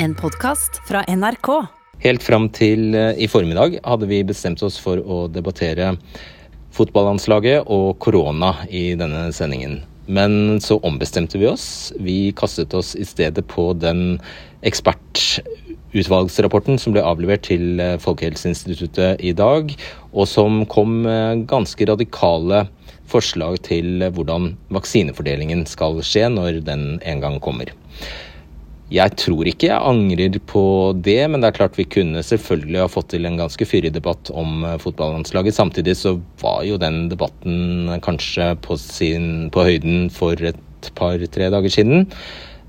En podkast fra NRK. Helt fram til eh, i formiddag hadde vi bestemt oss for å debattere fotballandslaget og korona i denne sendingen. Men så ombestemte vi oss. Vi kastet oss i stedet på den ekspertutvalgsrapporten som ble avlevert til eh, Folkehelseinstituttet i dag, og som kom ganske radikale forslag til hvordan vaksinefordelingen skal skje når den en gang kommer. Jeg tror ikke jeg angrer på det, men det er klart vi kunne selvfølgelig ha fått til en ganske fyrig debatt om eh, fotballandslaget. Samtidig så var jo den debatten kanskje på, sin, på høyden for et par-tre dager siden.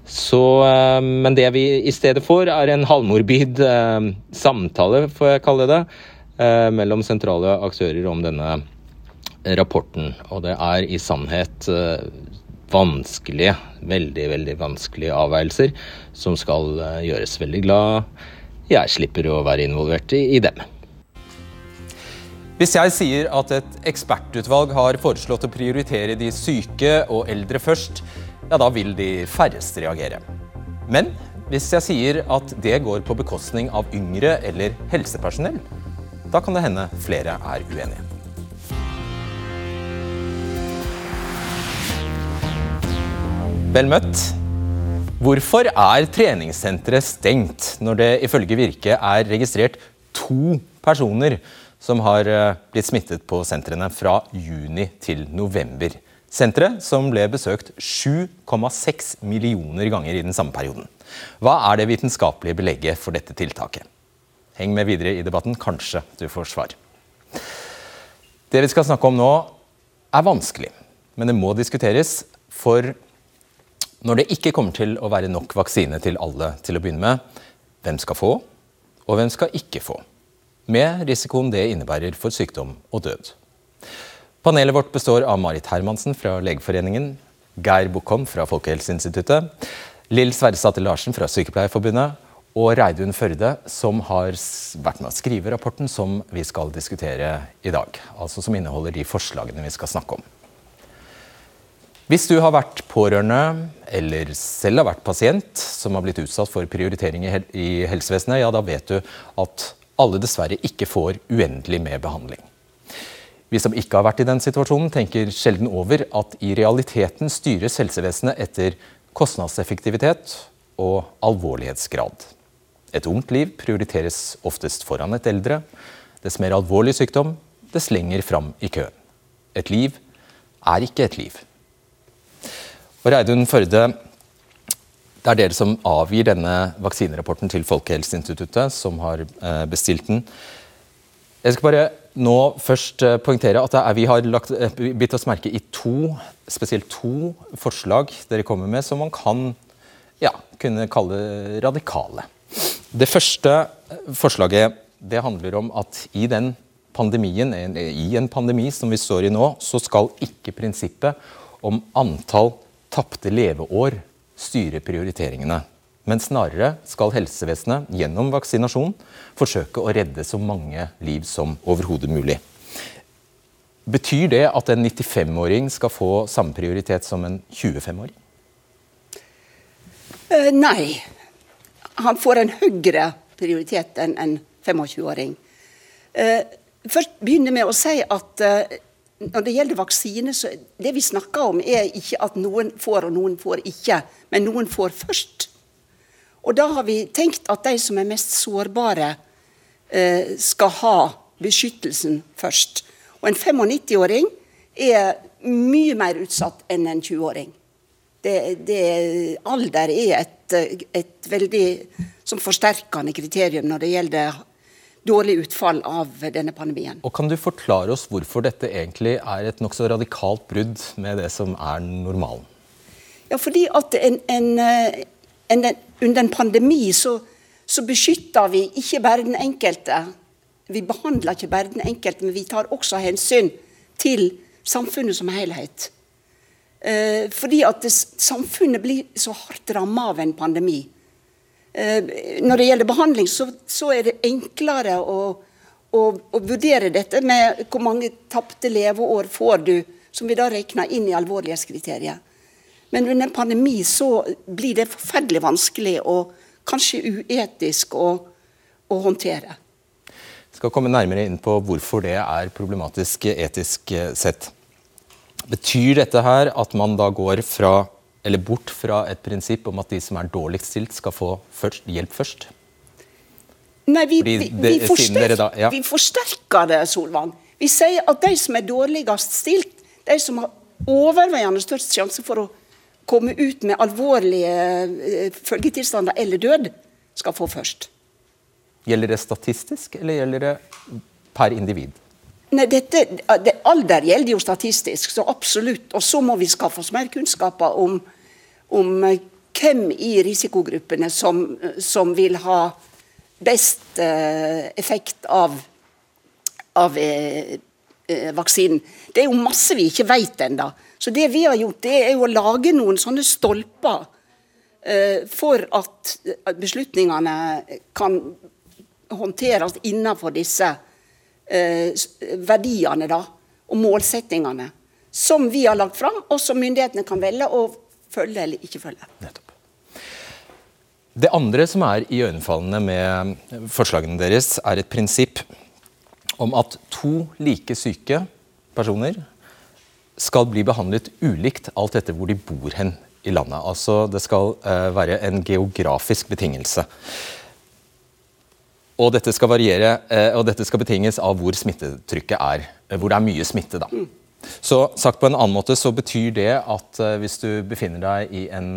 Så, eh, men det vi i stedet får, er en halvmorbid eh, samtale, får jeg kalle det, mellom sentrale aktører om denne rapporten. Og det er i sannhet vanskelige, veldig, veldig vanskelige avveielser som skal eh, gjøres. Veldig glad jeg slipper å være involvert i, i dem. Hvis jeg sier at et ekspertutvalg har foreslått å prioritere de syke og eldre først, ja da vil de færreste reagere. Men hvis jeg sier at det går på bekostning av yngre eller helsepersonell, da kan det hende flere er uenige. Vel møtt. Hvorfor er treningssenteret stengt når det ifølge Virke er registrert to personer som har eh, blitt smittet på sentrene fra juni til november? Senteret som ble besøkt 7,6 millioner ganger i den samme perioden. Hva er det vitenskapelige belegget for dette tiltaket? Heng med videre i debatten, kanskje du får svar. Det vi skal snakke om nå er vanskelig, men det må diskuteres. For når det ikke kommer til å være nok vaksine til alle til å begynne med, hvem skal få, og hvem skal ikke få? Med risikoen det innebærer for sykdom og død. Panelet vårt består av Marit Hermansen fra Legeforeningen, Geir Bukkholm fra Folkehelseinstituttet, Lill Sverresdatter Larsen fra Sykepleierforbundet og Reidun Førde, som har vært med å skrive rapporten som vi skal diskutere i dag. Altså som inneholder de forslagene vi skal snakke om. Hvis du har vært pårørende eller selv har vært pasient som har blitt utsatt for prioritering i helsevesenet, ja da vet du at alle dessverre ikke får uendelig med behandling. Vi som ikke har vært i den situasjonen, tenker sjelden over at i realiteten styres helsevesenet etter kostnadseffektivitet og alvorlighetsgrad. Et ungt liv prioriteres oftest foran et eldre. Dess mer alvorlig sykdom, dess lenger fram i køen. Et liv er ikke et liv. Og Reidun Førde, det er dere som avgir denne vaksinerapporten til Folkehelseinstituttet, som har eh, bestilt den. Jeg skal bare nå først eh, poengtere at vi har lagt, eh, bitt oss merke i to, spesielt to forslag dere kommer med, som man kan ja, kunne kalle radikale. Det første forslaget det handler om at i den pandemien, i en pandemi som vi står i nå, så skal ikke prinsippet om antall tapte leveår styre prioriteringene. Men snarere skal helsevesenet gjennom vaksinasjon forsøke å redde så mange liv som overhodet mulig. Betyr det at en 95-åring skal få samme prioritet som en 25-åring? Uh, eh, nei. Han får en høyere prioritet enn en 25-åring. Uh, eh, først begynne med å si at uh, når det gjelder vaksine, så det vi snakker om, er ikke at noen får og noen får ikke, men noen får først. Og da har vi tenkt at de som er mest sårbare, eh, skal ha beskyttelsen først. Og en 95-åring er mye mer utsatt enn en 20-åring. alder er et, et veldig som forsterkende kriterium når det gjelder dårlig utfall av denne pandemien. Og Kan du forklare oss hvorfor dette egentlig er et nokså radikalt brudd med det som er normalen? Ja, fordi at en, en, eh, en, under en pandemi så, så, beskytter vi ikke bare den enkelte. Vi behandler ikke bare den enkelte, men vi tar også hensyn til samfunnet som helhet. Eh, fordi at det, samfunnet blir så hardt ramma av en pandemi. Eh, når det gjelder behandling, så, så er det enklere å, å, å, vurdere dette med hvor mange tapte leveår får du, som vi da regner inn i alvorlighetskriteriet. Men under en pandemi så blir det forferdelig vanskelig og kanskje uetisk å, å håndtere. Jeg skal komme nærmere inn på hvorfor det er problematisk etisk sett. Betyr dette her at man da går fra, eller bort fra et prinsipp om at de som er dårligst stilt, skal få først, hjelp først? Nei, vi, vi, vi, forsterker, da, ja. vi, forsterker, det, Solvang. Vi sier at de som er dårligst stilt, de som har overveiende størst sjanse for å komme ut med alvorlige eh, følgetilstander eller død, skal få først. Gjelder det statistisk, eller gjelder det per individ? Nei, dette, det, Alder gjelder jo statistisk, så absolutt. Og så må vi skaffe oss mer kunnskaper om, om eh, hvem i risikogruppene som, som vil ha best eh, effekt av, av eh, eh, vaksinen. Det er jo masse vi ikke vet ennå. Så det vi har gjort, det er jo å lage noen sånne stolper eh, for at beslutningene kan håndteres innenfor disse eh, verdiene da, og målsettingene som vi har lagt fram, og som myndighetene kan velge å følge eller ikke følge. Nettopp. Det andre som er iøynefallende med forslagene deres, er et prinsipp om at to like syke personer skal bli behandlet ulikt alt etter hvor de bor hen i landet. Altså Det skal uh, være en geografisk betingelse. Og dette skal variere, uh, og dette skal betinges av hvor smittetrykket er. Uh, hvor det er mye smitte. da. Så sagt på en annen måte så betyr det at hvis du befinner deg i en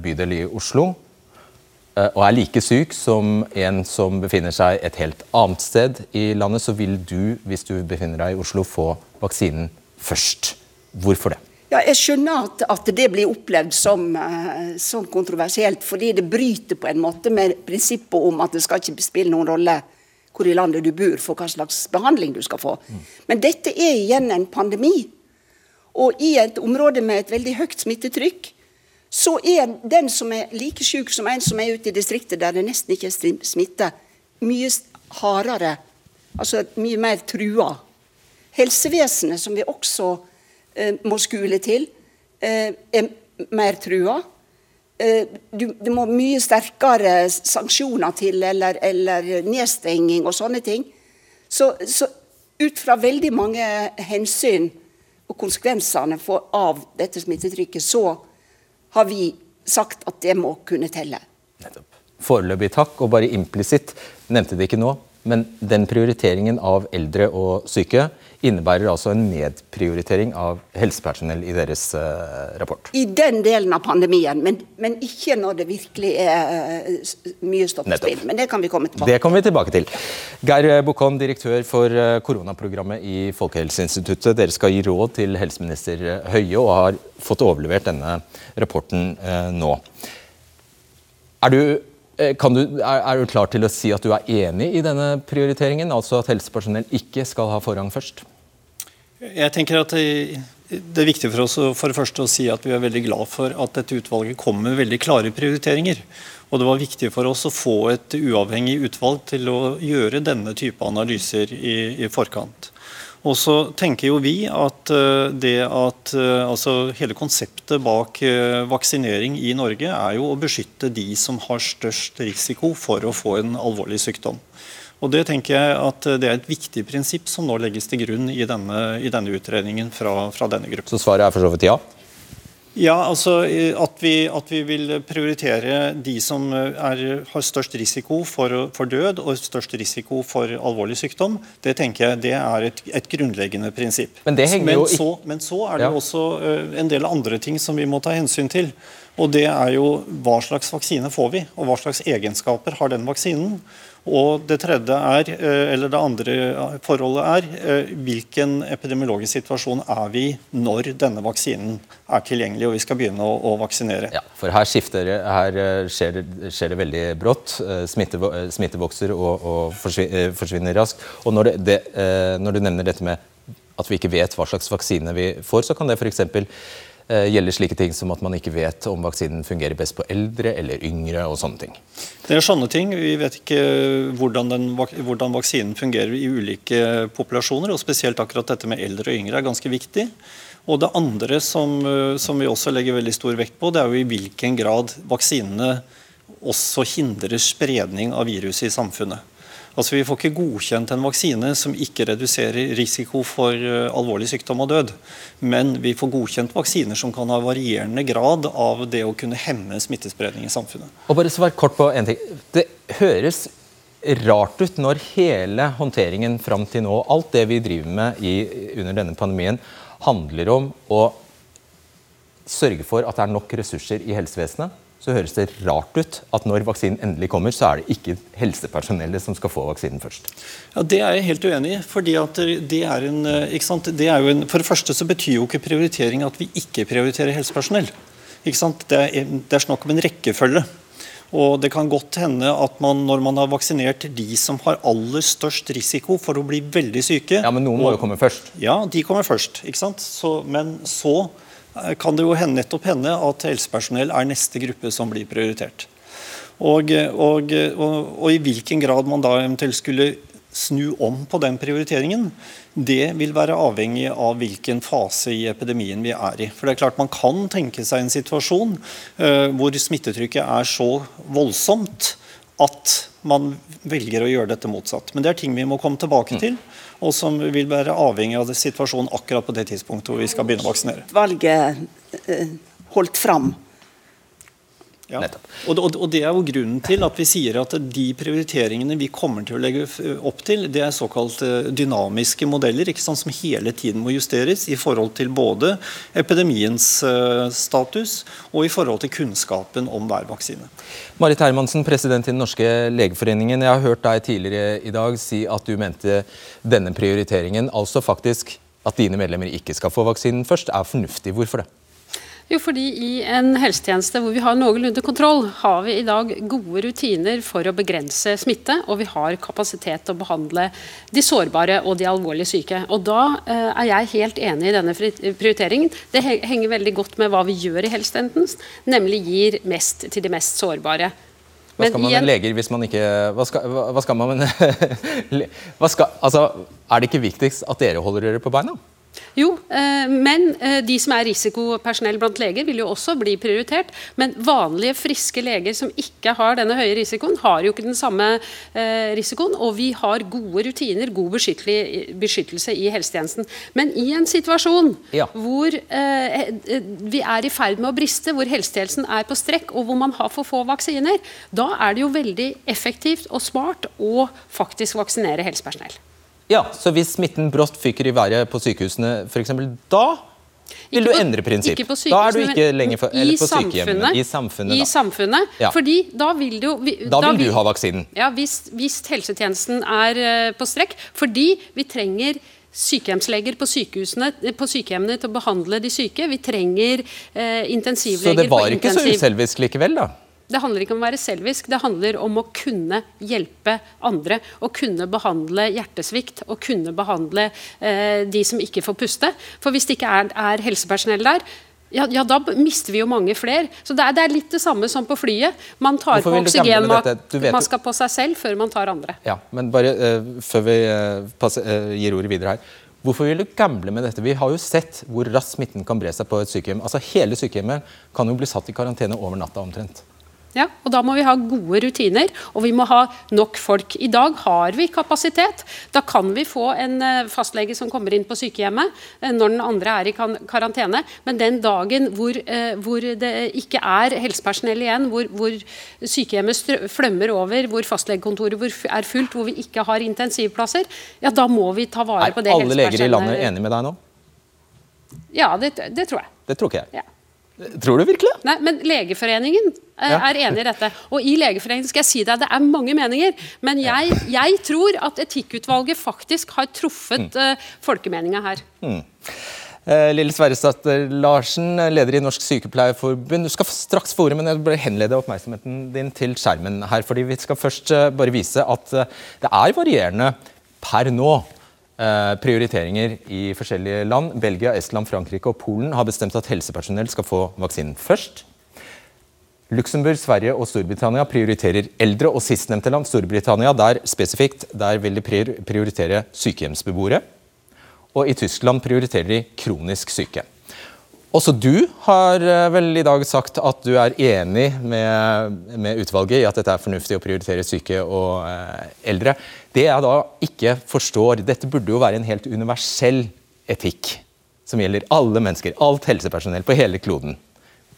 bydel i Oslo, Eh, og er like syk som en som befinner seg et helt annet sted i landet, så vil du, hvis du befinner deg i Oslo, få vaksinen først. Hvorfor det? Ja, jeg skjønner at, at det blir opplevd som, uh, som, kontroversielt, fordi det bryter på en måte med prinsippet om at det skal ikke spille noen rolle hvor i landet du bor, for hva slags behandling du skal få. Mm. Men dette er igjen en pandemi. Og i et område med et veldig høyt smittetrykk, så er den som er like syk som en som er ute i distriktet der det nesten ikke er smitte, mye hardere, altså mye mer trua. Helsevesenet, som vi også eh, må skule til, eh, er mer trua. Eh, det må mye sterkere sanksjoner til, eller, eller nedstenging og sånne ting. Så, så, ut fra veldig mange hensyn og konsekvensene for, av dette smittetrykket, så har vi sagt at det må kunne telle. Foreløpig takk, og bare implisitt, nevnte det ikke nå, men den prioriteringen av eldre og syke innebærer altså en nedprioritering av helsepersonell i deres uh, rapport? I den delen av pandemien, men, men ikke når det virkelig er uh, mye spill. Men det kan vi komme tilbake til. Det kommer vi tilbake til. Geir Bukkon, direktør for koronaprogrammet i Folkehelseinstituttet. Dere skal gi råd til helseminister Høie og har fått overlevert denne rapporten nå. Er du Eh, du, er, er, du klar til å si at du er enig i denne prioriteringen? Altså at helsepersonell ikke skal ha forrang først? Jeg tenker at det, det er viktig for oss for det første å si at vi er veldig glad for at dette utvalget kommer med veldig klare prioriteringer. Og det var viktig for oss å få et uavhengig utvalg til å gjøre denne type analyser i, i forkant. Og så tenker jo vi at eh, det at eh, altså hele konseptet bak eh, vaksinering i Norge er jo å beskytte de som har størst risiko for å få en alvorlig sykdom. Og Det tenker jeg at det er et viktig prinsipp som nå legges til grunn i denne, i denne utredningen fra, fra denne gruppen. Så svaret er for så vidt ja? Ja, altså at vi, at vi, vil prioritere de som er, har størst risiko for, for, død og størst risiko for alvorlig sykdom, det tenker jeg det er et, et grunnleggende prinsipp. Men, men, så, men, så, er det ja. også uh, en del andre ting som vi må ta hensyn til. Og det er jo hva slags vaksine får vi, og hva slags egenskaper har den vaksinen. Og det tredje er, eh, eller det andre forholdet er eh, hvilken epidemiologisk situasjon er vi når denne vaksinen er tilgjengelig og vi skal begynne å, å vaksinere. Ja, for her, skifter, her eh, skjer, det, skjer, det, veldig brått. Smitte, smitte vokser og, og forsvinner, raskt. Og når, det, når du nevner dette med at vi ikke vet hva slags vaksine vi får, så kan det f.eks. Eh, gjelder slike ting som at man ikke vet om vaksinen fungerer best på eldre eller yngre. og sånne ting. Det er sånne ting. Vi vet ikke hvordan, den, hvordan vaksinen fungerer i ulike populasjoner. og Spesielt akkurat dette med eldre og yngre er ganske viktig. Og Det andre som, eh, som vi også legger veldig stor vekt på, det er jo i hvilken grad vaksinene også hindrer spredning av viruset i samfunnet. Altså Vi får ikke godkjent en vaksine som ikke reduserer risiko for uh, alvorlig sykdom og død. Men vi får godkjent vaksiner som kan ha varierende grad av det å kunne hemme smittespredning i samfunnet. Og bare svar kort på en ting. Det høres rart ut når hele håndteringen fram til nå, alt det vi driver med i, under denne pandemien, handler om å sørge for at det er nok ressurser i helsevesenet så høres det rart ut at når vaksinen endelig kommer, så er det ikke helsepersonellet som skal få vaksinen først. Ja, Det er jeg helt uenig i. fordi det er en, det er jo en, For det første så betyr jo ikke prioritering at vi ikke prioriterer helsepersonell. Det er, det er snakk om en rekkefølge. Og Det kan godt hende at man, når man har vaksinert de som har aller størst risiko for å bli veldig syke Ja, Men noen må jo komme først? Ja, de kommer først. ikke sant? Så, men så Eh, kan det jo hende, nettopp hende at helsepersonell er neste gruppe som blir prioritert. Og, og, og, og, i hvilken grad man da eventuelt skulle snu om på den prioriteringen, det vil være avhengig av hvilken fase i epidemien vi er i. For det er klart Man kan tenke seg en situasjon uh, hvor smittetrykket er så voldsomt at man velger å gjøre dette motsatt. Men det er ting vi må komme tilbake til og som vil være avhengig av situasjonen akkurat på det tidspunktet hvor vi skal begynne å vaksinere. Valget eh, holdt fram ja. Og, og, og, Det er jo grunnen til at vi sier at de prioriteringene vi kommer til å legge opp til, det er såkalt eh, dynamiske modeller ikke sant, som hele tiden må justeres i forhold til både epidemiens uh, status og i forhold til kunnskapen om hver vaksine. Marit Hermansen, president i Den norske legeforeningen. Jeg har hørt deg tidligere i dag si at du mente denne prioriteringen, altså faktisk at dine medlemmer ikke skal få vaksinen først, er fornuftig. Hvorfor det? Jo, fordi I en helsetjeneste hvor vi har noenlunde kontroll, har vi i dag gode rutiner for å begrense smitte, og vi har kapasitet til å behandle de sårbare og de alvorlig syke. Og Da eh, er jeg helt enig i denne prioriteringen. Det henger veldig godt med hva vi gjør i helsetjenesten, nemlig gir mest til de mest sårbare. Hva skal man med leger hvis man ikke Hva skal, hva skal man med hva skal, altså, Er det ikke viktigst at dere holder dere på beina? Jo, eh, men eh, de som er risikopersonell blant leger, vil jo også bli prioritert. Men vanlige, friske leger som ikke har denne høye risikoen, har jo ikke den samme eh, risikoen. Og vi har gode rutiner, god beskyttelse i helsetjenesten. Men i en situasjon ja. hvor vi er i ferd med å briste, hvor helsetjenesten er på strekk, og hvor man har for få vaksiner, da er det jo veldig effektivt og smart å faktisk vaksinere helsepersonell. Ja, Så hvis smitten brått fyker i været på sykehusene f.eks., da vil du endre prinsipp? Da er du ikke lenger for, eller på sykehjemmene. I samfunnet. I samfunnet, ja. fordi da vil du vi, Da vil da, du ha vaksinen? Ja, hvis, hvis helsetjenesten er uh, på strekk. Fordi vi trenger sykehjemsleger på, på sykehjemmene til å behandle de syke. Vi trenger eh, intensivleger Så det var ikke intensiv... så uselvisk likevel, da? Det handler ikke om å være selvisk, det handler om å kunne hjelpe andre. Å kunne behandle hjertesvikt og kunne behandle eh, de som ikke får puste. For hvis det ikke er, er helsepersonell der, ja, ja, da mister vi jo mange flere. Så det er, det er, litt det samme som på flyet. Man tar på oksygenmaska på seg selv før man tar andre. Ja, men bare uh, før vi uh, passer, uh, gir ordet videre her. Hvorfor vil du gamble med dette? Vi har jo sett hvor raskt smitten kan bre seg på et sykehjem. Altså Hele sykehjemmet kan jo bli satt i karantene over natta omtrent. Ja, og Da må vi ha gode rutiner, og vi må ha nok folk. I dag har vi kapasitet. Da kan vi få en eh, fastlege som kommer inn på sykehjemmet eh, når den andre er i karantene. Men den dagen hvor, eh, hvor det ikke er helsepersonell igjen, hvor, hvor sykehjemmet flømmer over, hvor fastlegekontoret er fullt, hvor vi ikke har intensivplasser, ja, da må vi ta vare på det helsepersonellet. Er alle leger i landet enige med deg nå? Ja, det, det tror jeg. Det tror ikke jeg. Ja. Tror du virkelig? Nei, men Legeforeningen eh, er enig i dette. Og i Legeforeningen skal jeg si deg, det er mange meninger. Men jeg, jeg tror at Etikkutvalget faktisk har truffet mm. uh, folkemeninga her. Mm. Uh, Lille Sverresdatter Larsen, leder i Norsk Sykepleierforbund. Du skal straks få ordet, men jeg bare henlede oppmerksomheten din til skjermen her. fordi Vi skal først uh, bare vise at det er varierende per nå Eh, prioriteringer i forskjellige land. Belgia, Estland, Frankrike og Polen har bestemt at helsepersonell skal få vaksinen først. Luxembourg, Sverige og Storbritannia prioriterer eldre, og sistnevnte land, Storbritannia, der spesifikt, der vil de prioritere sykehjemsbeboere. Og i Tyskland prioriterer de kronisk syke. Også du har eh, vel i dag sagt at du er enig med, med utvalget i at dette er fornuftig å prioritere syke og eh, eldre. Det jeg da ikke forstår, dette burde jo være en helt universell etikk som gjelder alle mennesker, alt helsepersonell på hele kloden.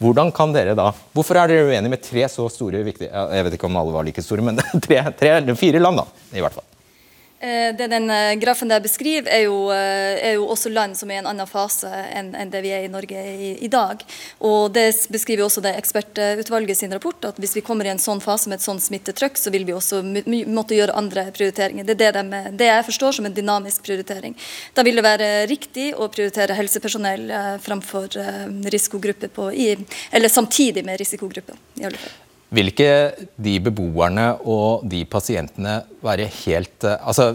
Hvordan kan dere da, Hvorfor er dere uenige med tre så store viktige Jeg vet ikke om alle var like store, men tre, tre, fire land, da, i hvert fall. Eh, det den eh, grafen der beskriver, er jo, eh, er jo, også land som er i en annen fase enn, enn det vi er i Norge i, i, dag. Og Det beskriver også det ekspertutvalget sin rapport, at hvis vi kommer i en sånn fase med et sånn smittetrykk, så vil vi også måtte gjøre andre prioriteringer. Det er det, de, det, jeg forstår som en dynamisk prioritering. Da vil det være riktig å prioritere helsepersonell framfor risikogrupper på, i, eller samtidig med risikogrupper. i alle fall. Vil ikke de beboerne og de pasientene være helt eh, Altså,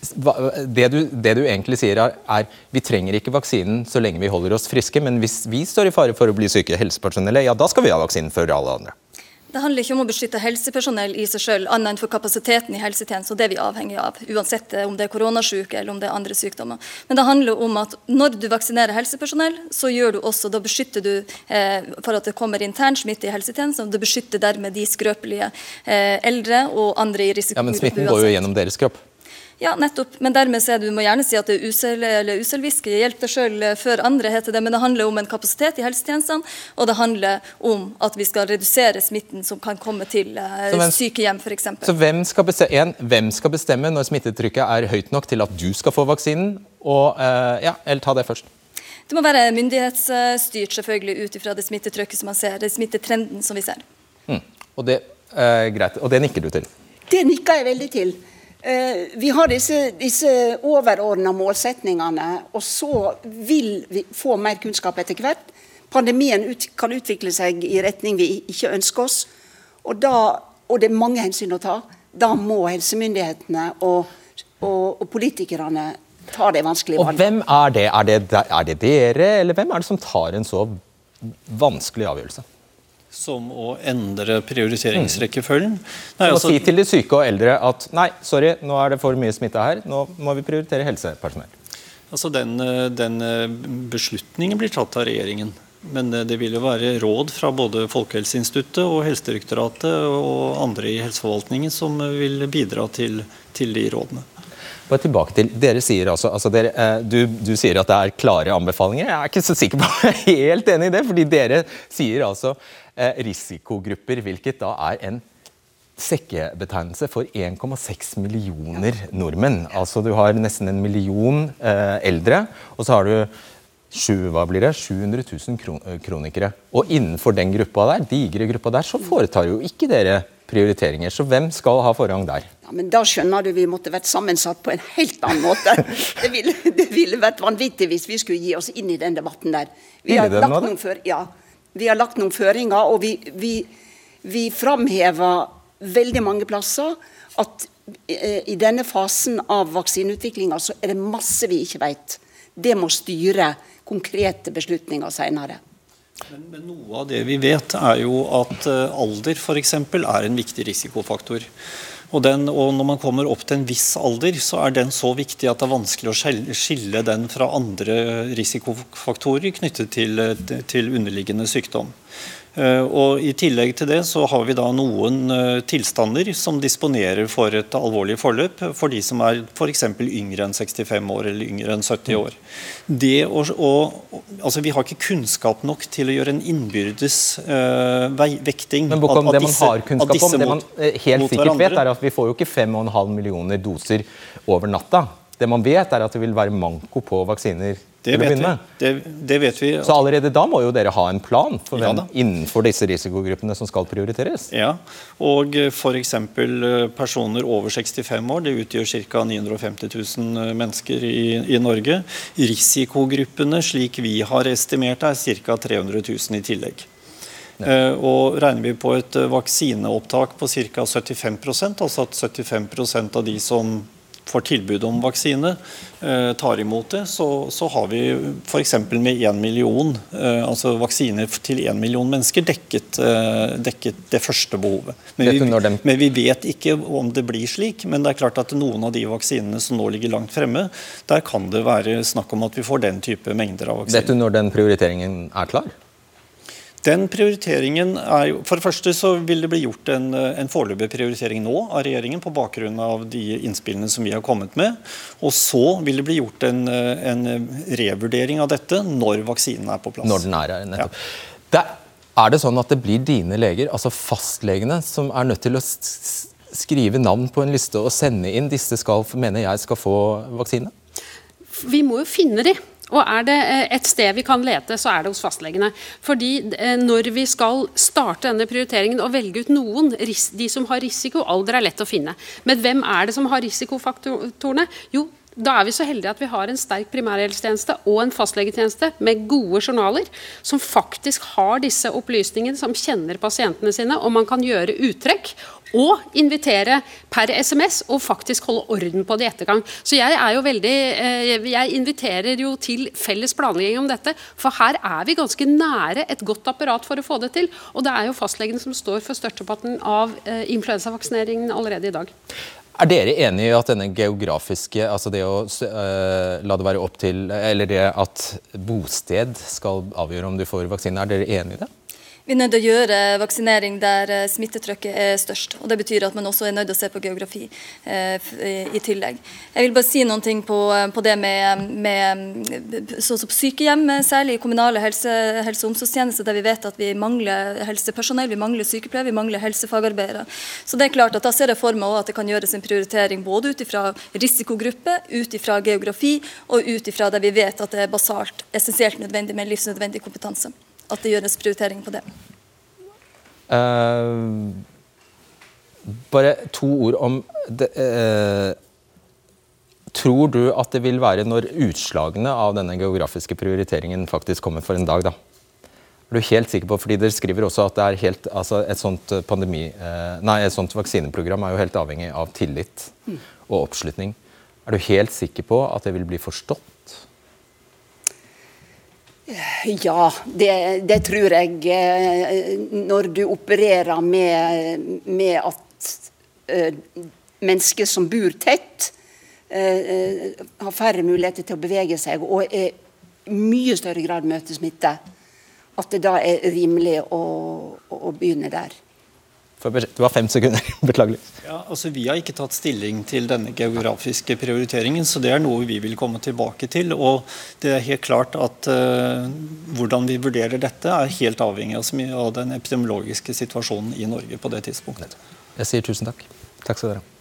det du, det du egentlig sier er, er vi trenger ikke vaksinen så lenge vi holder oss friske, men hvis vi står i fare for å bli syke, helsepersonellet, ja da skal vi ha vaksinen før alle andre. Det handler ikke om å beskytte helsepersonell i seg selv, annet enn for kapasiteten i helsetjenesten. og Det er vi avhengig av, uansett om det er koronasyke eller om det er andre sykdommer. Men det handler om at når du vaksinerer helsepersonell, så gjør du også, da beskytter du eh, for at det kommer intern smitte i helsetjenesten. og Det beskytter dermed de skrøpelige eh, eldre og andre i risiko. Ja, Men smitten går jo gjennom deres kropp? Ja, nettopp. Men dermed er det, du må gjerne si at det er usel, eller uselviske. Hjelp deg sjøl før andre, heter det. Men det handler om en kapasitet i helsetjenestene, og det handler om at vi skal redusere smitten som kan komme til eh, hvem, sykehjem, f.eks. Så hvem skal, bestemme, en, hvem skal bestemme når smittetrykket er høyt nok til at du skal få vaksinen? Og, eh, ja, eller ta det først. Det må være myndighetsstyrt, selvfølgelig, ut ifra det smittetrykket som man ser, det smittetrenden som vi ser. Mm. Og, det, eh, greit. og det nikker du til? Det nikker jeg veldig til. Eh, vi har disse, disse overordna målsetningene, og så vil vi få mer kunnskap etter hvert. Pandemien ut, kan utvikle seg i retning vi ikke ønsker oss, og, da, og det er mange hensyn å ta. Da må helsemyndighetene og, og, og politikerne ta det vanskelige valget. Og hvem er det? Er det, er det dere, eller hvem er det som tar en så vanskelig avgjørelse? Som å endre prioriteringsrekkefølgen. Nei, altså, si til de syke og eldre at nei, sorry, nå er det for mye smitte her, nå må vi prioritere helsepersonell. Altså den, den beslutningen blir tatt av regjeringen. Men det vil jo være råd fra både Folkehelseinstituttet og Helsedirektoratet og andre i helseforvaltningen som vil bidra til, til de rådene. Bare tilbake til, dere sier altså, altså dere, eh, du, du, sier at det er klare anbefalinger. Jeg er ikke så sikker på jeg er helt enig i det. fordi dere sier altså Eh, risikogrupper, hvilket da er en sekkebetegnelse for 1,6 millioner nordmenn. Altså Du har nesten en million eh, eldre, og så har du 7, hva blir det? 700 000 kron kronikere. Og innenfor den gruppa der, digre gruppa der, så foretar jo ikke dere prioriteringer. Så hvem skal ha forrang der? Ja, men Da skjønner du vi måtte vært sammensatt på en helt annen måte. Det ville, det ville vært vanvittig hvis vi skulle gi oss inn i den debatten der. Vi har lagt noen før, ja, vi har lagt noen føringer, og vi, vi, vi framhever veldig mange plasser at eh, i denne fasen av vaksineutviklinga så er det masse vi ikke vet. Det må styre konkrete beslutninger senere. Men, men, noe av det vi vet, er jo at uh, alder f.eks. er en viktig risikofaktor. Og, den, og, Når man kommer opp til en viss alder, så er den så viktig at det er vanskelig å skille den fra andre risikofaktorer knyttet til, til underliggende sykdom. Eh, og I tillegg til det så har vi da noen eh, tilstander som disponerer for et alvorlig forløp for de som er f.eks. yngre enn 65 år eller yngre enn 70 år. Det å, å, altså Vi har ikke kunnskap nok til å gjøre en innbyrdes uh, vekting Men Bokom, av, av det man har kunnskap om, det man helt sikkert vet, er at vi får jo ikke 5,5 millioner doser over natta. Det man vet, er at det vil være manko på vaksiner det vet, det, det vet, vi. Så allerede da må jo dere ha en plan for hvem ja, innenfor disse risikogruppene som skal prioriteres? Ja, og f.eks. Eh, personer over 65 år, det utgjør ca. 950 000 eh, mennesker i, i, Norge. Risikogruppene, slik vi har estimert, er ca. 300 000 i tillegg. Ja. Uh, og Regner vi på et vaksineopptak på ca. 75% altså at 75% av de som får tilbud om vaksine, eh, tar imot det, så, så har vi f.eks. med 1 million, eh, altså vaksiner til 1 million mennesker dekket, eh, dekket det første behovet. Men vi, men vi, vet ikke om det blir slik. Men det er klart at noen av de vaksinene som nå ligger langt fremme, der kan det være snakk om at vi får den type mengder av vaksiner. Vet du når den prioriteringen er klar? Den prioriteringen er jo, For det første så vil det bli gjort en, en foreløpig prioritering nå av regjeringen på bakgrunn av de innspillene som vi har kommet med. Og så vil det bli gjort en, en revurdering av dette når vaksinen er på plass. Når den er her, nettopp. Ja. Det, er det sånn at det blir dine leger, altså fastlegene, som er nødt til å skrive navn på en liste og sende inn disse skal, mener jeg skal få vaksine? Vi må jo finne de. Og er det eh, et sted vi kan lete, så er det hos fastlegene. Fordi eh, når vi skal starte denne prioriteringen og velge ut noen, de som har risiko, alder er lett å finne. Men hvem er det som har risikofaktorene? Jo, da er vi så heldige at vi har en sterk primærhelsetjeneste og en fastlegetjeneste med gode journaler, som faktisk har disse opplysningene, som kjenner pasientene sine, og man kan gjøre uttrekk og invitere per SMS og faktisk holde orden på det i ettergang. Så jeg er jo veldig eh, Jeg inviterer jo til felles planlegging om dette, for her er vi ganske nære et godt apparat for å få det til. Og det er jo fastlegene som står for størsteparten av eh, influensavaksineringen allerede i dag. Er dere enig i at denne geografiske, altså det å uh, la det være opp til Eller det at bosted skal avgjøre om du får vaksine, er dere enig i det? Vi er nødt til å gjøre vaksinering der eh, smittetrykket er størst. og Det betyr at man også er nødt til å se på geografi eh, i tillegg. Jeg vil bare si noen ting på, på det med, med så, så sykehjem, særlig i kommunale helse, helse- og omsorgstjenester, der vi vet at vi mangler helsepersonell, vi mangler sykepleiere, vi mangler helsefagarbeidere. Så det er klart at Da ser jeg for meg at det kan gjøres en prioritering både ut ifra risikogruppe, ut ifra geografi og ut ifra der vi vet at det er basalt, essensielt nødvendig med livsnødvendig kompetanse at det gjøres prioritering på det. Uh, bare to ord om det, uh, Tror du at det vil være når utslagene av denne geografiske prioriteringen faktisk kommer for en dag? da? Er du helt sikker på, fordi Dere skriver også at det er helt, altså et, sånt pandemi, uh, nei, et sånt vaksineprogram er jo helt avhengig av tillit og oppslutning. Er du helt sikker på at det vil bli forstått? Ja, det, det, tror jeg. Eh, når du opererer med, med at uh, mennesker som bor tett, uh, har færre muligheter til å bevege seg og i mye større grad møter smitte, at det da er rimelig å, å begynne der. Du har fem sekunder. Beklager. Ja, altså Vi har ikke tatt stilling til denne geografiske prioriteringen, så det er noe vi vil komme tilbake til. og det er helt klart at uh, Hvordan vi vurderer dette, er helt avhengig av den epidemiologiske situasjonen i Norge på det tidspunktet. Jeg sier tusen takk. Takk skal dere ha.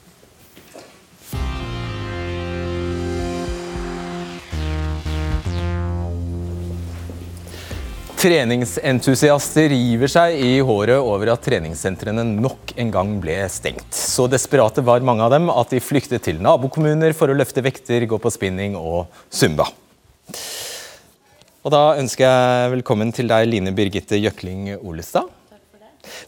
Treningsentusiaster river seg i håret over at treningssentrene nok en gang ble stengt. Så desperate var mange av dem at de flyktet til nabokommuner for å løfte vekter, gå på spinning og zumba. Og da ønsker jeg velkommen til deg, Line Birgitte Jøkling Olestad.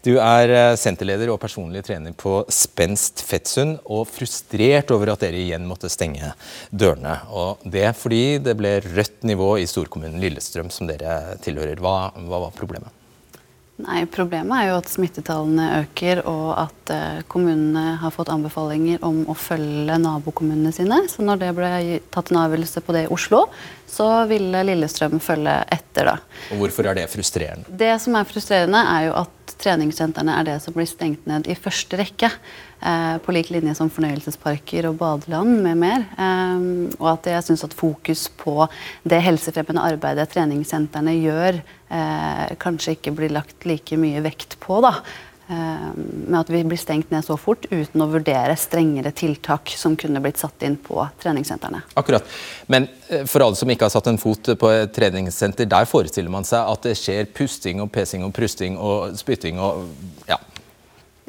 Du er eh, senterleder og personlig trener på Spenst Fettsund, og frustrert over at dere igjen måtte stenge dørene. Og det fordi det ble rødt nivå i storkommunen Lillestrøm, som dere tilhører. Hva, hva var problemet? Nei, Problemet er jo at smittetallene øker, og at eh, kommunene har fått anbefalinger om å følge nabokommunene sine. Så når det ble tatt en avgjørelse på det i Oslo, så ville Lillestrøm følge etter. da. Og Hvorfor er det frustrerende? Det som er frustrerende, er jo at treningssentrene er det som blir stengt ned i første rekke. Eh, på lik linje som fornøyelsesparker og badeland med mer. Eh, og at jeg syns at fokus på det helsefremmende arbeidet treningssentrene gjør, eh, kanskje ikke blir lagt like mye vekt på. da. Med at vi blir stengt ned så fort uten å vurdere strengere tiltak som kunne blitt satt inn på treningssentrene. Akkurat. Men for alle som ikke har satt en fot på et treningssenter, der forestiller man seg at det skjer pusting og pesing og prusting og spytting og ja,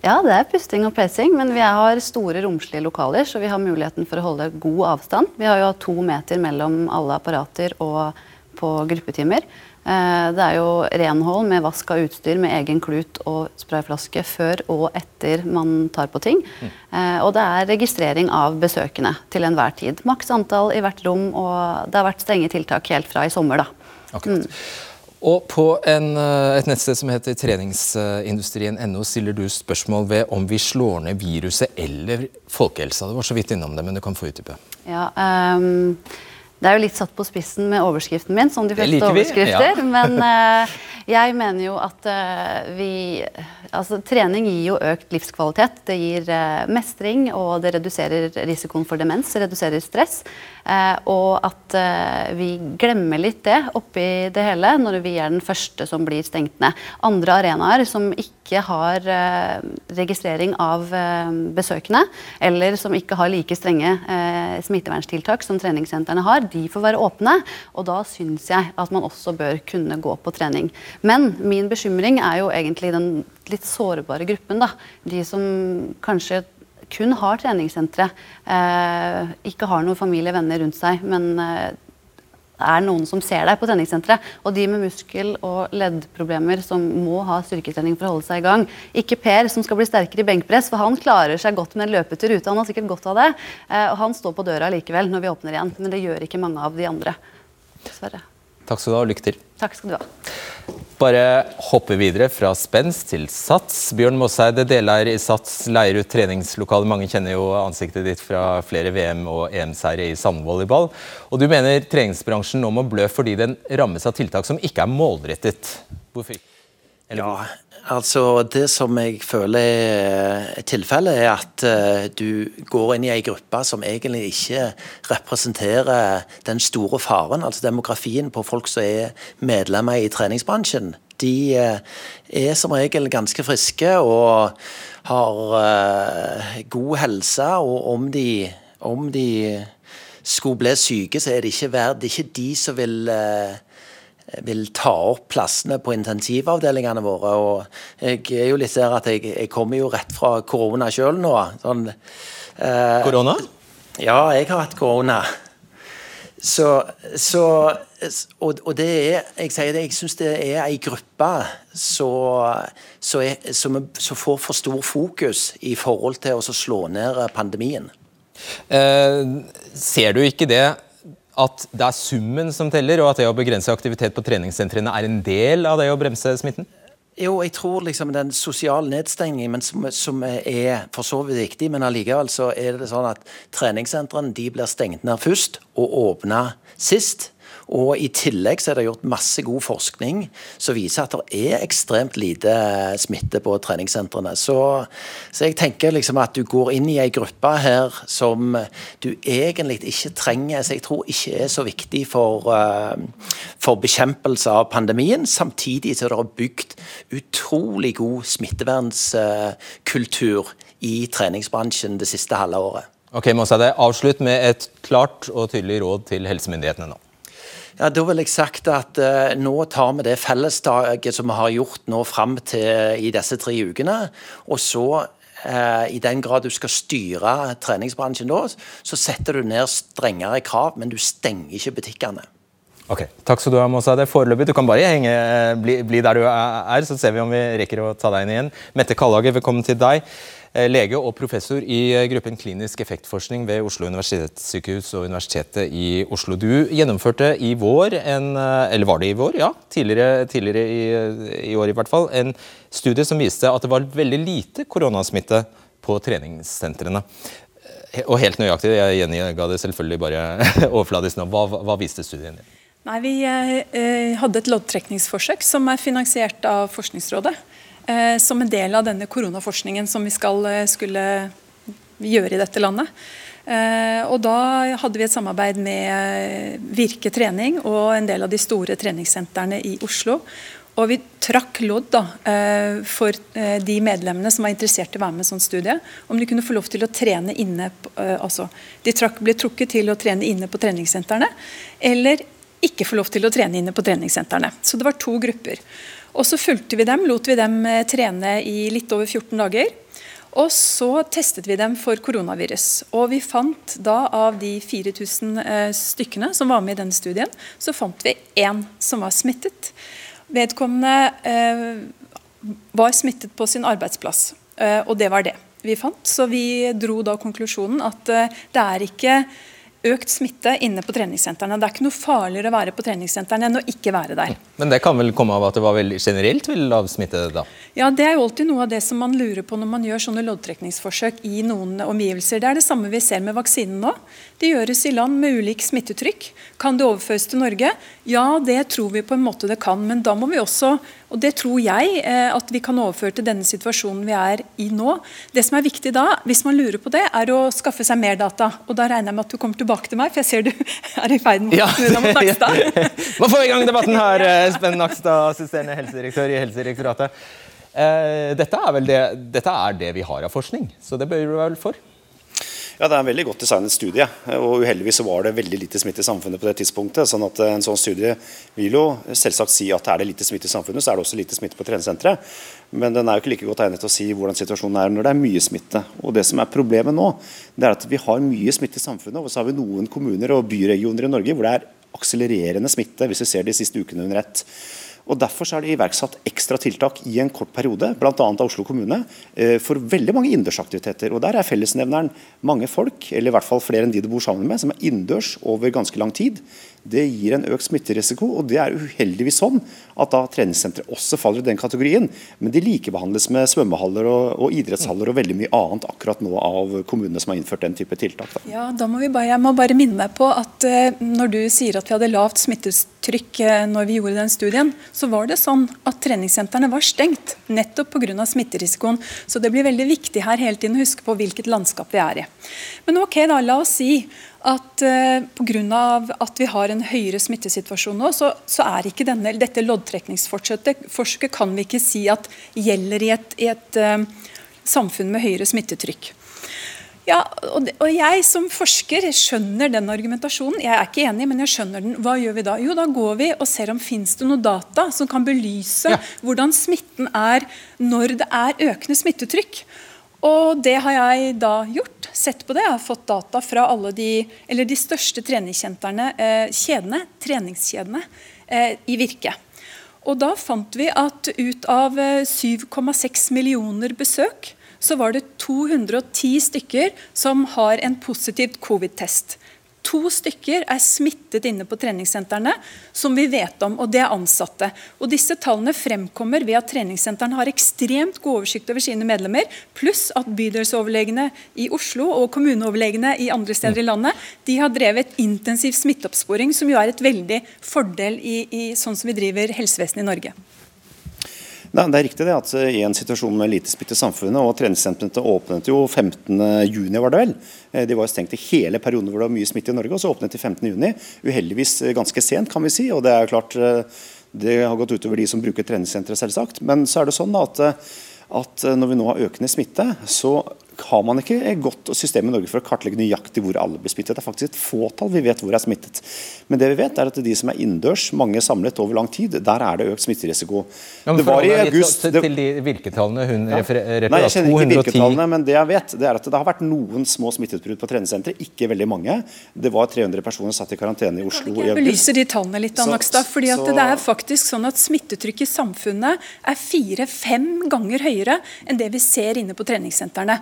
ja, det er pusting og pressing, men vi har store, romslige lokaler, så vi har muligheten for å holde god avstand. Vi har jo to meter mellom alle apparater og på gruppetimer. Eh, det er jo renhold med vask av utstyr med egen klut og sprayflaske før og etter man tar på ting. Mm. og det er registrering av besøkende til enhver tid. Maks antall i hvert rom, og det har vært strenge tiltak helt fra i sommer. da. Akkurat. Og på en, eh, et nettsted som heter treningsindustrien.no stiller du spørsmål ved om vi slår ned viruset eller folkehelsa. Du var så vidt innom det, men du kan få utdype. Ja, um, det er jo litt satt på spissen med overskriften min, som de Det fleste liker vi, overskrifter. ja. Men eh, jeg mener jo at uh, vi Altså, trening gir jo økt livskvalitet. Det gir uh, mestring, og det reduserer risikoen for demens, reduserer stress. Uh, og at vi glemmer litt det oppi det hele når vi er den første som blir stengt ned. Andre arenaer som ikke har registrering av besøkende, eller som ikke har like strenge smitteverntiltak som treningssentrene har, de får være åpne. Og da syns jeg at man også bør kunne gå på trening. Men min bekymring er jo egentlig den litt sårbare gruppen. da. De som kanskje kun har treningssentre, eh, ikke har noen familie, venner rundt seg, men eh, er noen som ser deg på treningssenteret. Og de med muskel- og leddproblemer som må ha styrketrening for å holde seg i gang. Ikke Per som skal bli sterkere i benkpress, for han klarer seg godt med en løpetur ute. Han har sikkert godt av det. Eh, og han står på døra likevel når vi åpner igjen. Men det gjør ikke mange av de andre. Dessverre. Takk skal du ha, og lykke til. Takk skal du ha. Bare hoppe videre fra Spens til Sats. Bjørn Mosseide, deleier i Sats, leier ut treningslokaler. Mange kjenner jo ansiktet ditt fra flere VM- og EM-seire i sandvolleyball. Og du mener treningsbransjen nå må blø fordi den rammes av tiltak som ikke er målrettet. Hvorfor ikke? Ja, altså det som jeg føler er tilfellet, er at eh, du går inn i ei gruppe som egentlig ikke representerer den store faren, altså demografien på folk som er medlemmer i treningsbransjen. De eh, er som regel ganske friske og har eh, god helse, og om de, om de skulle bli syke, så er det ikke, verdt, det er ikke de som vil vil ta opp plassene på intensivavdelingene våre. og Jeg er jo litt der at jeg, jeg kommer jo rett fra korona sjøl nå. Sånn, eh, Korona? Ja, jeg har hatt korona. Så, så og, og det er Jeg sier det, jeg syns det er ei gruppe som får for stor fokus i forhold til å slå ned pandemien. Eh, ser du ikke det at det er summen som teller, og at det å begrense aktivitet på treningssentrene er en del av det å bremse smitten? Jo, jeg tror liksom den sosiale nedstengningen, som, som er for så vidt viktig, men allikevel så er det sånn at treningssentrene blir stengt ned først og åpna sist. Og I tillegg så er det gjort masse god forskning som viser at det er ekstremt lite smitte på treningssentrene. Så, så jeg tenker liksom at du går inn i ei gruppe her som du egentlig ikke trenger, så jeg tror ikke er så viktig for, uh, for bekjempelse av pandemien. Samtidig er det bygd utrolig god smittevernskultur i treningsbransjen det siste halve året. Ok, Mosseide, Avslutt med et klart og tydelig råd til helsemyndighetene nå. Ja, Da vil jeg sagt at uh, nå tar vi det fellesdaget som vi har gjort nå fram til i disse tre ukene. Og så, uh, i den grad du skal styre treningsbransjen da, så setter du ned strengere krav, men du stenger ikke butikkene. Ok, Takk skal du ha, Mosseide. Foreløpig, du kan bare henge, bli, bli der du er, så ser vi om vi rekker å ta deg inn igjen. Mette Kallager, velkommen til deg. Lege og professor i gruppen klinisk effektforskning ved Oslo universitetssykehus og Universitetet i Oslo. Du gjennomførte i vår, en, eller var det i vår? Ja, tidligere, tidligere i, i, år i hvert fall, en studie som viste at det var veldig lite koronasmitte på treningssentrene. Og helt nøyaktig, jeg gjenga det selvfølgelig bare overfladisk nå. Hva, hva viste studien din? Nei, Vi eh, hadde et loddtrekningsforsøk som er finansiert av Forskningsrådet. Eh, som en del av denne koronaforskningen som vi skal, skulle gjøre i dette landet. Eh, og Da hadde vi et samarbeid med Virke trening og en del av de store treningssentrene i Oslo. Og vi trakk lodd da, for de medlemmene som var interessert i å være med i sånn studie, om de kunne få lov til å trene inne altså, De trakk, ble trukket til å trene inne på treningssentrene, eller ikke få lov til å trene inne på treningssentrene. Så det var to grupper. Og så fulgte vi dem, lot vi dem trene i litt over 14 dager. Og så testet vi dem for koronavirus. Og vi fant da av de 4000 eh, stykkene som var med i denne studien, så fant vi én som var smittet. Vedkommende eh, var smittet på sin arbeidsplass, eh, og det var det vi fant. Så vi dro da konklusjonen at eh, det er ikke økt smitte inne på treningssentrene. Det er ikke noe farligere å være på treningssentrene enn å ikke være der. Men det kan vel komme av at det var veldig generelt veldig lav smitte da? Ja, Det er jo alltid noe av det som man lurer på når man gjør sånne loddtrekningsforsøk i noen omgivelser. Det er det samme vi ser med vaksinen nå. De gjøres i land med ulik smittetrykk. Kan det overføres til Norge? Ja, det tror vi på en måte det kan. Men da må vi også, og det tror jeg, eh, at vi kan overføre til denne situasjonen vi er i nå. Det som er viktig da, hvis man lurer på det, er å skaffe seg mer data. Og da regner jeg med at du kommer tilbake til meg, for jeg ser du er i ferd med å snu deg mot Nakstad. Man får i gang debatten her, Spenn Nakstad, assisterende helsedirektør i Helsedirektoratet. Eh, dette, er det, dette er det vi har av forskning, så det bør du vel for? Ja, Det er en veldig godt designet studie. og Uheldigvis så var det veldig lite smitte i samfunnet på det tidspunktet. sånn at En sånn studie vil jo selvsagt si at er det lite smitte i samfunnet, så er det også lite smitte på treningssenteret. Men den er jo ikke like godt egnet til å si hvordan situasjonen er når det er mye smitte. Og Det som er problemet nå, det er at vi har mye smitte i samfunnet, og så har vi noen kommuner og byregioner i Norge hvor det er akselererende smitte, hvis vi ser de siste ukene under ett. Og Derfor er det iverksatt ekstra tiltak i en kort periode, bl.a. av Oslo kommune, eh, for veldig mange innendørsaktiviteter. Der er fellesnevneren mange folk, eller i hvert fall flere enn de du bor sammen med, som er innendørs over ganske lang tid. Det gir en økt smitterisiko, og det er uheldigvis sånn at da treningssentre også faller i den kategorien. Men de likebehandles med svømmehaller og, og idrettshaller og veldig mye annet akkurat nå av kommunene som har innført den type tiltak. Da. Ja, da må bare, Jeg må bare minne deg på at uh, når du sier at vi hadde lavt smittetrykk uh, når vi gjorde den studien, så var det sånn at treningssentrene var stengt nettopp pga. smitterisikoen. Så det blir veldig viktig her hele tiden å huske på hvilket landskap vi er i. Men ok, da, la oss si at uh, pga. at vi har en høyere smittesituasjon nå, så, så er ikke denne, dette loddtrekningsforsøket kan vi ikke si at gjelder i et, i et uh, samfunn med høyere smittetrykk. Ja, og, og, Jeg som forsker skjønner den argumentasjonen. Jeg er ikke enig, men jeg skjønner den. Hva gjør vi da? Jo, da går vi og ser om fins det noe data som kan belyse ja. hvordan smitten er når det er økende smittetrykk. Og det har jeg da gjort. Sett på det. Jeg har fått data fra alle de, de største treningskjedene, eh, kjedene, treningskjedene eh, i Virke. Og da fant vi at ut av 7,6 eh, millioner besøk så var det 210 stykker som har en positiv covid-test. To stykker er smittet inne på treningssentrene, som vi vet om, og det er ansatte. Og Disse tallene fremkommer ved at treningssentrene har ekstremt god oversikt over sine medlemmer, pluss at bydelsoverlegene i Oslo og kommuneoverlegene i andre steder i landet de har drevet intensiv smitteoppsporing, som jo er et veldig fordel i, i sånn som vi driver helsevesenet i Norge. Nei, det er riktig det at eh, i en situasjon med lite smitte i samfunnet, og treningssentrene åpnet jo 15.6, var det vel. Eh, de var jo stengt i hele perioden hvor det var mye smitte i Norge, og så åpnet de 15.6. Uheldigvis eh, ganske sent, kan vi si. og det er klart det har gått utover de som bruker treningssentre, selvsagt. Men så er det sånn at, at når vi nå har økende smitte, så har man ikke et godt system i Norge for å kartlegge nøyaktig hvor alle blir smittet. Det er faktisk et fåtall vi vet hvor er smittet. Men det vi vet er at de som er innendørs, mange samlet over lang tid, der er det økt smitterisiko. Ja, det var i august det, Til de virketallene hun ja. refererer Nei, jeg kjenner ikke virketallene, men det jeg vet, det er at det har vært noen små smitteutbrudd på treningssenteret. Ikke veldig mange. Det var 300 personer satt i karantene i Oslo i august. Jeg de tallene litt, Anakstad, fordi at så, det er faktisk sånn at smittetrykket i samfunnet er fire-fem ganger høyere enn det vi ser inne på treningssentrene.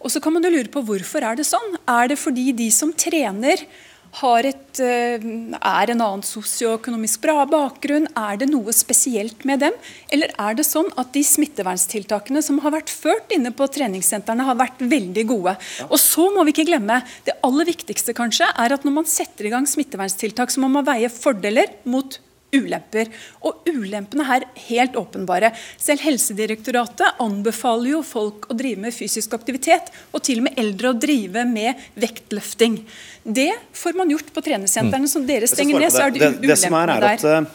Og så kan man jo lure på Hvorfor er det sånn? Er det fordi de som trener, et, eh, er en annen sosioøkonomisk bra bakgrunn? Er det noe spesielt med dem? Eller er det sånn at de smitteverntiltakene som har vært ført inne på treningssentrene, har vært veldig gode? Og så må vi ikke glemme, det aller viktigste kanskje, er at når man setter i gang smitteverntiltak, så må man veie fordeler mot ulemper. Og ulempene er helt åpenbare. Selv Helsedirektoratet anbefaler jo folk å drive med fysisk aktivitet, og til og med eldre å drive med vektløfting. Det får man gjort på trenersentrene. Mm. Som dere stenger ned, så er det, det ulempene der.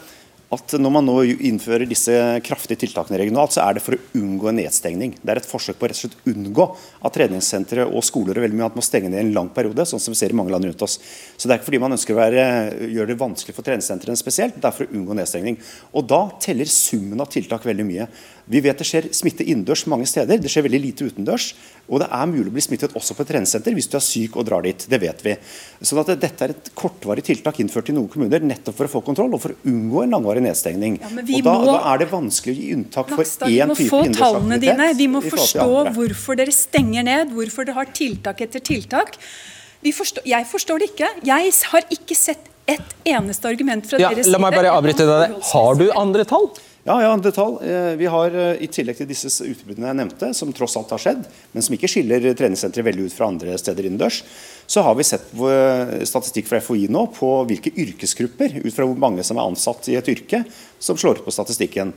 At når man nå innfører disse kraftige tiltakene regionalt, så er det for å unngå en nedstengning. Det er et forsøk på å rett og slett unngå at treningssentre og skoler og veldig mye må stenge ned i en lang periode, sånn som vi ser i mange land rundt oss. Så Det er ikke fordi man ønsker å gjøre det vanskelig for treningssentrene spesielt, det er for å unngå nedstengning. Og Da teller summen av tiltak veldig mye. Vi vet det skjer smitte innendørs mange steder, det skjer veldig lite utendørs. Og det er mulig å bli smittet også på et treningssenter hvis du er syk og drar dit. Det vet vi. Sånn at Dette er et kortvarig tiltak innført i noen kommuner nettopp for å få kontroll og for å unngå en langvarig nedstengning. Ja, og da, må, da, er det vanskelig å gi unntak for én type innendørsaktivitet. Vi må forstå hvorfor dere stenger ned, hvorfor dere har tiltak etter tiltak. Forstår, jeg forstår det ikke. Jeg har ikke sett et eneste argument fra ja, deres side. La meg bare avbryte deg. Har du andre tall? Ja, ja, en tall. Eh, vi har eh, I tillegg til disse utbruddene jeg nevnte, som tross alt har skjedd, men som ikke skiller treningssentre veldig ut fra andre steder innendørs, så har vi sett statistikk fra FHI nå på hvilke yrkesgrupper, ut fra hvor mange som er ansatt i et yrke, som slår ut på statistikken.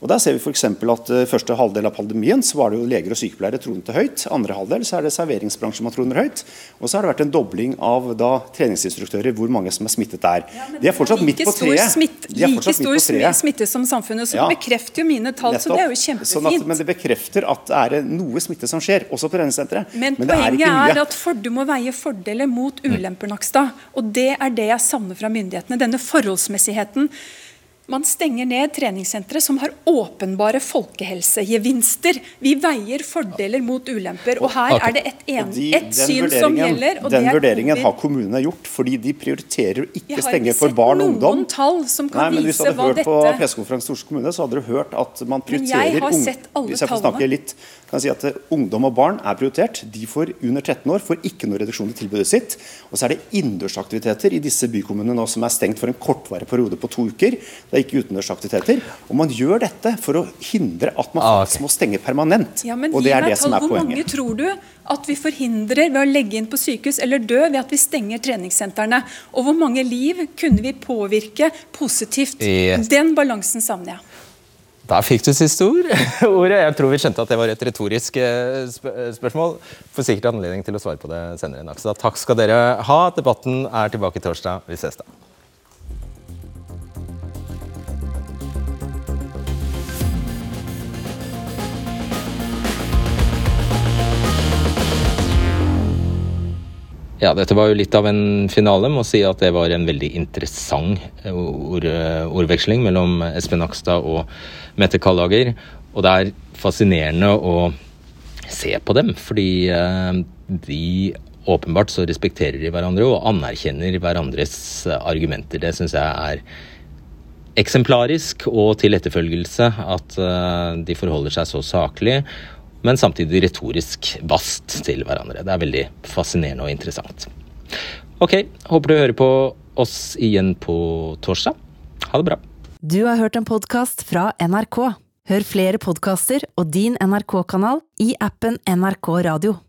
Og der ser vi f.eks. at uh, Første halvdel av pandemien så var det jo leger og sykepleiere tronet høyt. Andre halvdel så er det serveringsbransjen man troner høyt. Og så har det vært en dobling av da treningsinstruktører, hvor mange som er smittet der. Ja, de er fortsatt midt på treet. Smitt, like stor smitte som samfunnet. Så ja. det bekrefter jo mine tall, Nettopp. så det er jo kjempefint. Sånn at, men det bekrefter at det er noe smitte som skjer, også på treningssenteret. Men, men poenget er, er, at for, du må veie fordeler mot ulemper, Nakstad. Og det er det jeg savner fra myndighetene. Denne forholdsmessigheten. Man stenger ned treningssentre som har åpenbare folkehelsegevinster. Vi veier fordeler mot ulemper. og Her er det et, en, et syn som gjelder. den vurderingen har kommunene gjort, fordi de prioriterer å ikke stenge for barn og ungdom. Tall som kan Nei, men Hvis du hadde hørt på pressekonferansen i Oslo kommune, så hadde du hørt at man prioriterer jeg har sett alle Hvis jeg får snakke litt kan jeg si at eh, Ungdom og barn er prioritert. De får under 13 år får ikke noe reduksjon i tilbudet sitt. Og så er det innendørsaktiviteter i disse bykommunene nå som er stengt for en kortvarig periode på to uker. Det er ikke utendørsaktiviteter. Og man gjør dette for å hindre at man ah, okay. må stenge permanent. Ja, men og det er det som er poenget. Hvor mange tror du at vi forhindrer ved å legge inn på sykehus eller dø ved at vi stenger treningssentrene? Og hvor mange liv kunne vi påvirke positivt? Yes. Den balansen savner jeg. Da fikk du siste ord. ordet. Jeg tror vi skjønte at det var et retorisk eh, spørsmål. Får sikkert anledning til å svare på det senere. Så takk skal dere ha. Debatten er tilbake torsdag. Vi ses da. Ja, dette var jo litt av en finale. Må si at det var en veldig interessant eh, ord, eh, ordveksling mellom Espen Nakstad og Mette Kallager. Og det er fascinerende å se på dem, fordi eh, de åpenbart så respekterer de hverandre og anerkjenner hverandres argumenter. Det syns jeg er eksemplarisk og til etterfølgelse at de forholder seg så saklig men samtidig retorisk vast til hverandre. Det er veldig fascinerende og interessant. Ok, håper du hører på oss igjen på torsdag. Ha det bra. Du har hørt en podkast fra NRK. Hør flere podkaster og din NRK-kanal i appen NRK Radio.